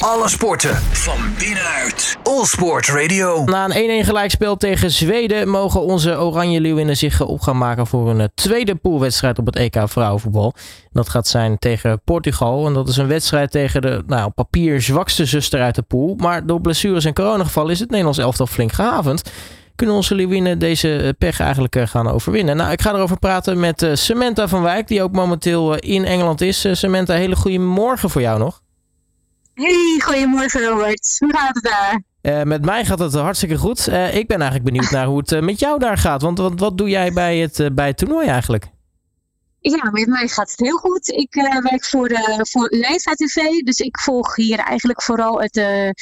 Alle sporten van binnenuit. All Sport Radio. Na een 1-1 gelijkspel tegen Zweden mogen onze Oranje Leeuwinnen zich op gaan maken voor een eh, tweede poolwedstrijd op het EK vrouwenvoetbal. Dat gaat zijn tegen Portugal. En dat is een wedstrijd tegen de nou, papier zwakste zuster uit de pool. Maar door blessures en coronagevallen is het Nederlands elftal flink gehavend kunnen onze Leeuwinnen deze eh, pech eigenlijk eh, gaan overwinnen? Nou, ik ga erover praten met Samantha van Wijk, die ook momenteel in Engeland is. Samantha, hele goede morgen voor jou nog. Hey, goedemorgen Robert. Hoe gaat het daar? Uh, met mij gaat het hartstikke goed. Uh, ik ben eigenlijk benieuwd naar hoe het uh, met jou daar gaat. Want wat, wat doe jij bij het, bij het toernooi eigenlijk? Ja, met mij gaat het heel goed. Ik uh, werk voor, de, voor UEFA TV. Dus ik volg hier eigenlijk vooral het uh, uh,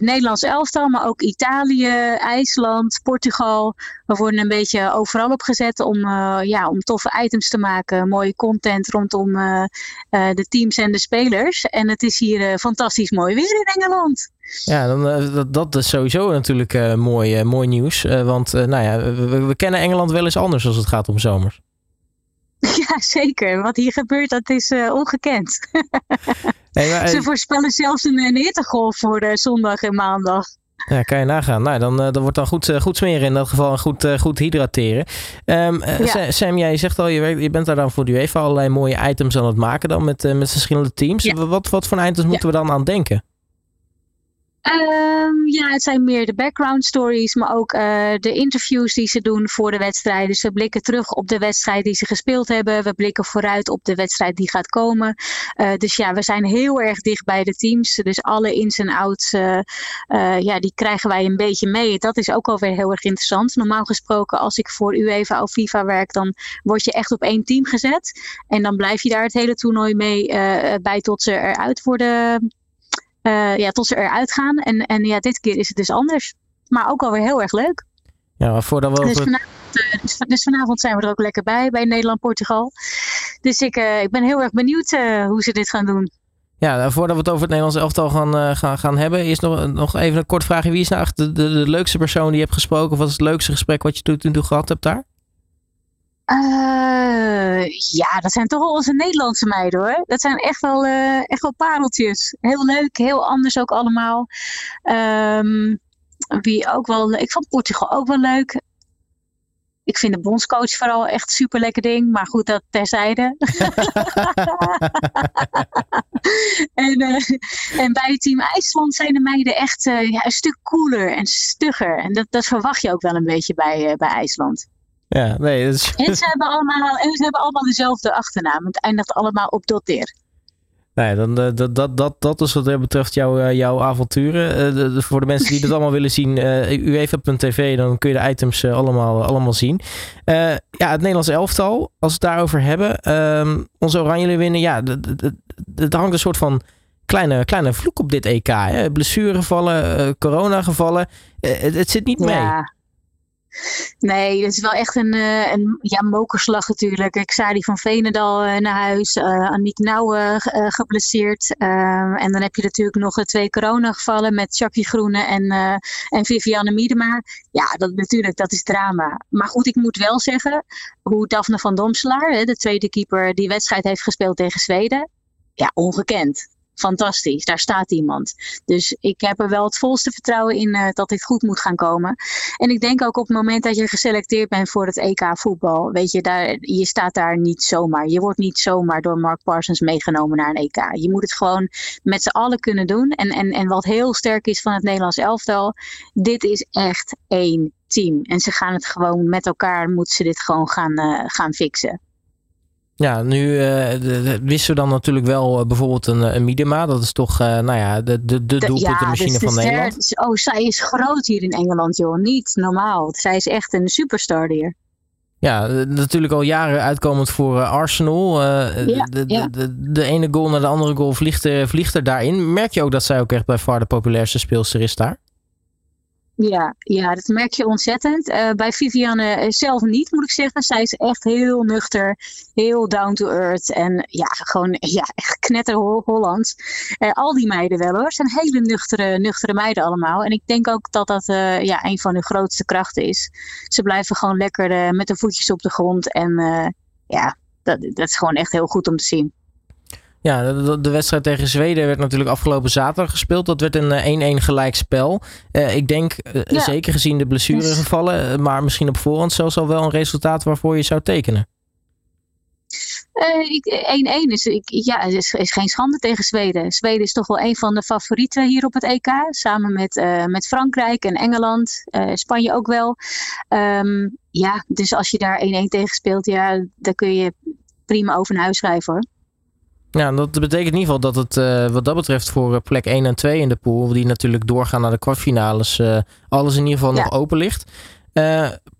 Nederlands elftal. Maar ook Italië, IJsland, Portugal. We worden een beetje overal opgezet om, ja, om toffe items te maken. Mooie content rondom de teams en de spelers. En het is hier fantastisch mooi weer in Engeland. Ja, dan, dat, dat is sowieso natuurlijk mooi, mooi nieuws. want nou ja, we, we kennen Engeland wel eens anders als het gaat om zomers. Ja, zeker. Wat hier gebeurt, dat is uh, ongekend. Hey, maar, Ze eh, voorspellen zelfs een, een hittegolf voor uh, zondag en maandag. Ja, kan je nagaan. Nou, dan, dan wordt dan goed, goed smeren in dat geval en goed, goed hydrateren. Um, ja. Sam, jij zegt al, je, werkt, je bent daar dan voor de UEFA allerlei mooie items aan het maken dan met, met verschillende teams. Ja. Wat, wat voor items moeten we dan aan denken? Um, ja, het zijn meer de background stories, maar ook uh, de interviews die ze doen voor de wedstrijd. Dus we blikken terug op de wedstrijd die ze gespeeld hebben. We blikken vooruit op de wedstrijd die gaat komen. Uh, dus ja, we zijn heel erg dicht bij de teams. Dus alle ins en outs, uh, ja, die krijgen wij een beetje mee. Dat is ook alweer heel erg interessant. Normaal gesproken, als ik voor UEFA of FIFA werk, dan word je echt op één team gezet. En dan blijf je daar het hele toernooi mee bij tot ze eruit worden ja, tot ze eruit gaan. En, en ja, dit keer is het dus anders. Maar ook alweer heel erg leuk. Ja, voordat we dus, vanavond, uh, dus, dus, vanavond zijn we er ook lekker bij, bij Nederland-Portugal. Dus ik, uh, ik ben heel erg benieuwd hoe ze dit gaan doen. Ja, voordat we het over het Nederlands elftal gaan, gaan, gaan hebben, is nog, nog even een kort vraagje. Wie is nou echt de, de, de, leukste persoon die je hebt gesproken? Of wat is het leukste gesprek wat je toen, toen gehad hebt daar? Uh, ja, dat zijn toch wel onze Nederlandse meiden hoor. Dat zijn echt wel, uh, echt wel pareltjes. Heel leuk, heel anders ook allemaal. Um, wie ook wel, ik vond Portugal ook wel leuk. Ik vind de bondscoach vooral echt super lekker ding, maar goed, dat terzijde. en, uh, en bij het team IJsland zijn de meiden echt een stuk cooler en stugger. En dat, dat verwacht je ook wel een beetje bij, bij IJsland. Ja, nee. Is... En, ze hebben allemaal, en ze hebben allemaal dezelfde achternaam. Het eindigt allemaal op doteer. Nee, dan, uh, dat, dat, dat, dat is wat dat betreft jouw, uh, jouw avonturen. Uh, de, voor de mensen die dat allemaal willen zien, uh, UEFA.tv, dan kun je de items allemaal, allemaal zien. ja, het Nederlands elftal, als we het daarover hebben. Um, onze Oranje winnen, ja, het hangt een soort van kleine, kleine vloek op dit EK. Hè? Blessuregevallen, coronagevallen. Het, het zit niet mee. Nee, het is wel echt een, uh, een ja, mokerslag natuurlijk. Ik die van Venendal uh, naar huis, uh, Aniek Nouwen geblesseerd. en dan heb je natuurlijk nog twee coronagevallen met Jackie Groene en, en Vivianne Miedema. Ja, dat, natuurlijk, dat is drama. Maar goed, ik moet wel zeggen, hoe Daphne van Domselaar, de tweede keeper, die wedstrijd heeft gespeeld tegen Zweden. Ja, ongekend fantastisch. Daar staat iemand. Dus ik heb er wel het volste vertrouwen in uh, dat dit goed moet gaan komen. En ik denk ook op het moment dat je geselecteerd bent voor het EK voetbal, weet je, daar, je staat daar niet zomaar. Je wordt niet zomaar door Mark Parsons meegenomen naar een EK. Je moet het gewoon met z'n allen kunnen doen. En, en, en wat heel sterk is van het Nederlands elftal, dit is echt één team. En ze gaan het gewoon met elkaar, moeten ze dit gewoon gaan, uh, gaan fixen. Ja, nu uh, wisten we dan natuurlijk wel uh, bijvoorbeeld een, een Miedema. Dat is toch, uh, nou ja, de, de, de doelpuntenmachine ja, van Nederland. oh, zij is groot hier in Engeland, joh. Niet normaal. Zij is echt een superstar hier. Ja, natuurlijk al jaren uitkomend voor Arsenal. Ja, de, ja. De, de, de, ene goal naar de andere goal vliegt er, vliegt er daarin. Merk je ook dat zij ook echt bij far de populairste speelster is daar? Ja, ja, dat merk je ontzettend. Uh, bij Vivianne eh, zelf niet, moet ik zeggen. Zij is echt heel nuchter, heel down to earth. En ja, gewoon ja, echt knetter Hollands. Uh, al die meiden wel hoor. Zijn hele nuchtere, nuchtere meiden allemaal. En ik denk ook dat dat ja, een van hun grootste krachten is. Ze blijven gewoon lekker met de voetjes op de grond. En ja, dat, dat is gewoon echt heel goed om te zien. Ja, de, de, wedstrijd tegen Zweden werd natuurlijk afgelopen zaterdag gespeeld. Dat werd een 1-1 gelijkspel. Uh, ik denk, uh, zeker gezien de blessuregevallen, maar misschien op voorhand zelfs al wel een resultaat waarvoor je zou tekenen. 1-1 is, ja, is, is geen schande tegen Zweden. Zweden is toch wel een van de favorieten hier op het EK. Samen met, met Frankrijk en Engeland. Spanje ook wel. Um, ja, dus als je daar 1-1 tegen speelt, ja, dan kun je prima over naar huis schrijven hoor. Ja, dat betekent in ieder geval dat het uh, wat dat betreft voor eh, plek 1 en 2 in de pool, die natuurlijk doorgaan naar de kwartfinales, uh, alles in ieder geval nog open ligt.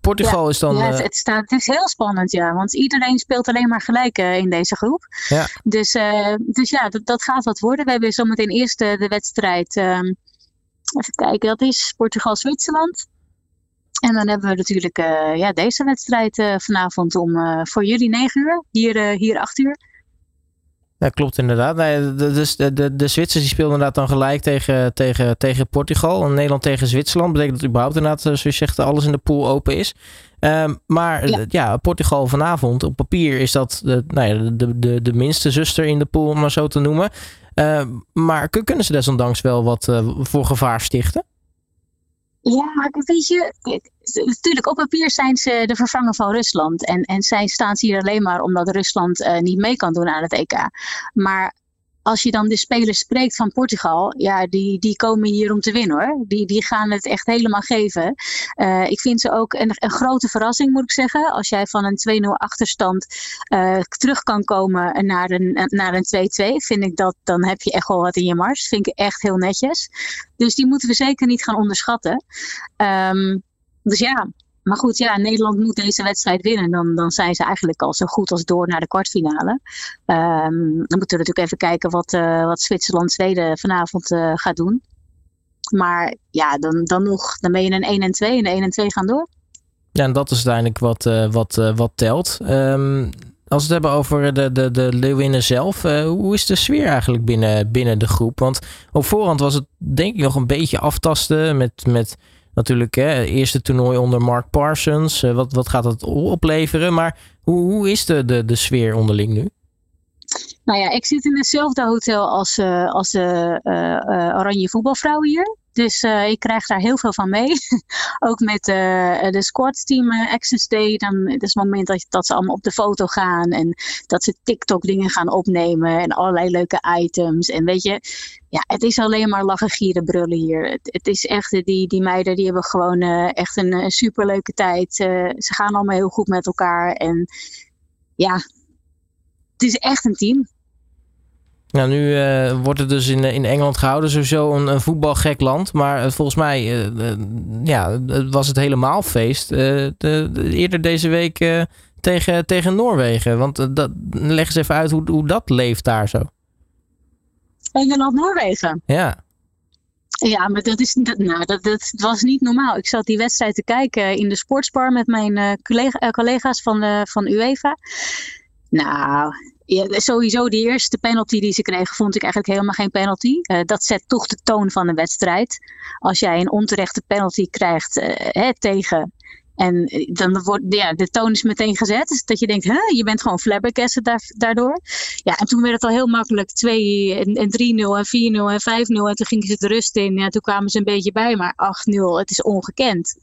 Portugal ja, is dan. Ja, het, staat, het is heel spannend, ja. Want iedereen speelt alleen maar gelijk in deze groep. Ja. Dus, dus ja, dat, dat gaat wat worden. We hebben zometeen eerst de wedstrijd. Ehm, even kijken, dat is Portugal-Zwitserland. En dan hebben we natuurlijk ja, deze wedstrijd vanavond om voor jullie 9 uur, hier, hier 8 uur. Ja, klopt inderdaad. Nee, de, de, de, de Zwitsers die speelden inderdaad dan gelijk tegen, tegen, tegen Portugal. En Nederland tegen Zwitserland. Betekent dat überhaupt inderdaad, zoals je zegt, alles in de pool open is. Um, maar ja. ja. Portugal vanavond, op papier is dat de, nou ja, de, de, de minste zuster in de pool, om maar zo te noemen. Uh, maar kunnen ze desondanks wel wat uh, voor gevaar stichten? Ja, maar weet je, natuurlijk op papier zijn ze de vervanger van Rusland. En, en zij staan hier alleen maar omdat Rusland uh, niet mee kan doen aan het EK. Maar als je dan de spelers spreekt van Portugal, ja, die, die komen hier om te winnen hoor. Die, die gaan het echt helemaal geven. Uh, ik vind ze ook een, een, grote verrassing, moet ik zeggen. Als jij van een 2-0 achterstand uh, terug kan komen naar een, naar een 2-2, vind ik dat dan heb je echt wel wat in je mars. Vind ik echt heel netjes. Dus die moeten we zeker niet gaan onderschatten. Um, dus ja, maar goed, ja, Nederland moet deze wedstrijd winnen. Dan, dan zijn ze eigenlijk al zo goed als door naar de kwartfinale. Um, dan moeten we natuurlijk even kijken wat, uh, wat Zwitserland-Zweden vanavond uh, gaat doen. Maar ja, dan, dan nog, dan ben je een 1 en 2 en de 1 en 2 gaan door. Ja, en dat is uiteindelijk wat, uh, wat, wat telt. Um, als we het hebben over de, de, de Leeuwinnen zelf, hoe is de sfeer eigenlijk binnen, binnen de groep? Want op voorhand was het denk ik nog een beetje aftasten met... met natuurlijk hè, eerste toernooi onder Mark Parsons. Uh, wat, wat gaat dat opleveren? Maar hoe, hoe is de, de, de sfeer onderling nu? Nou ja, ik zit in hetzelfde hotel als, uh, als de uh, Oranje voetbalvrouwen hier. Dus ik krijg daar heel veel van mee. ook met de squad team Access Day. Dan is het moment dat, ze allemaal op de foto gaan. En dat ze TikTok dingen gaan opnemen. En allerlei leuke items. En weet je, ja, het is alleen maar lachen, gieren, brullen hier. Het, is echt, die, die meiden die hebben gewoon echt een, een superleuke tijd. ze gaan allemaal heel goed met elkaar. En ja, het is echt een team. Nou, nu uh, wordt het dus in, in Engeland gehouden, sowieso een, een voetbalgek land. Maar uh, volgens mij uh, ja, was het helemaal feest. De, de, eerder deze week tegen, tegen Noorwegen. Want dat, leg eens even uit hoe, hoe dat leeft daar zo. Engeland-Noorwegen? Ja. Ja, maar dat, is, dat, nou, dat, dat was niet normaal. Ik zat die wedstrijd te kijken in de sportspar met mijn collega, collega's van, de, van UEFA. Nou, ja, sowieso die eerste penalty die ze kregen, vond ik eigenlijk helemaal geen penalty. Uh, dat zet toch de toon van de wedstrijd. Als jij een onterechte penalty krijgt uh, hè, tegen. En eh, dan wordt ja, de toon is meteen gezet. Dus dat je denkt, hè, je bent gewoon flabbergasted daardoor. Ja, en toen werd het al heel makkelijk 2 en, en 3-0 en 4-0 en 5-0. En toen gingen ze de rust in. Ja, toen kwamen ze een beetje bij. Maar 8-0, het is ongekend.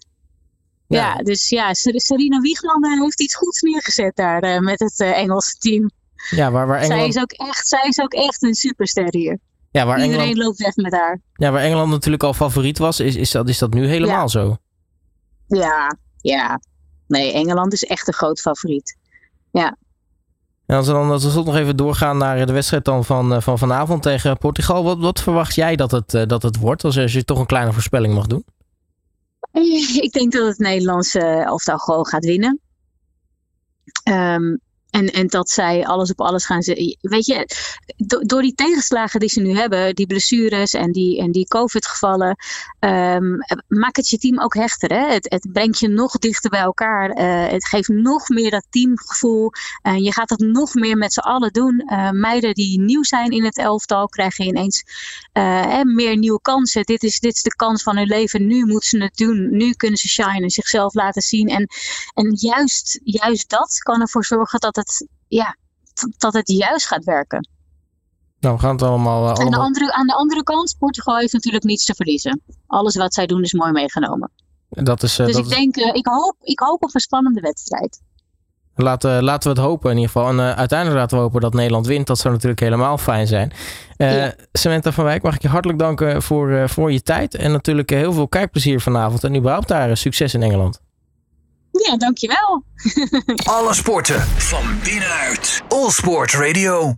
Ja. ja, dus ja, Serena Wiegman heeft iets goeds neergezet daar uh, met het uh, Engelse team. Ja, waar, waar Engeland... zij, is ook echt, zij is ook echt een superster hier. Ja, waar Iedereen Engeland... loopt weg met haar. Ja, waar Engeland natuurlijk al favoriet was, is, is, dat, is dat nu helemaal zo? Ja, ja. Nee, Engeland is echt een groot favoriet. Ja. En als we dan als we nog even doorgaan naar de wedstrijd dan van, eh, van vanavond tegen Portugal. Wat, wat verwacht jij dat het, dat het wordt? Als, als je toch een kleine voorspelling mag doen. Ik denk dat het Nederlandse elftal gewoon gaat winnen. Um, en, en dat zij alles op alles gaan zetten. Weet je, door die tegenslagen die ze nu hebben, die blessures en die, en die COVID-gevallen, um, maakt het je team ook hechter. Hè? Het, brengt je nog dichter bij elkaar. Uh, het geeft nog meer dat teamgevoel. Uh, je gaat het nog meer met z'n allen doen. Uh, meiden die nieuw zijn in het elftal krijgen ineens meer nieuwe kansen. Dit is, dit is de kans van hun leven. Nu moeten ze het doen. Nu kunnen ze shinen, zichzelf laten zien. En, en juist, juist dat kan ervoor zorgen dat het ja, dat het juist gaat werken. Nou, we gaan het allemaal... Uh, allemaal... Aan, de andere, aan de andere kant, Portugal heeft natuurlijk niets te verliezen. Alles wat zij doen is mooi meegenomen. Dat is, dus dat ik denk, ik, hoop, ik hoop op een spannende wedstrijd. Laten, laten we het hopen in ieder geval. En uh, uiteindelijk laten we hopen dat Nederland wint. Dat zou natuurlijk helemaal fijn zijn. Ja. Samantha van Wijk, mag ik je hartelijk danken voor, voor je tijd. En natuurlijk heel veel kijkplezier vanavond. En überhaupt daar succes in Engeland. Ja, dankjewel. Alle sporten van binnenuit. All Sport Radio.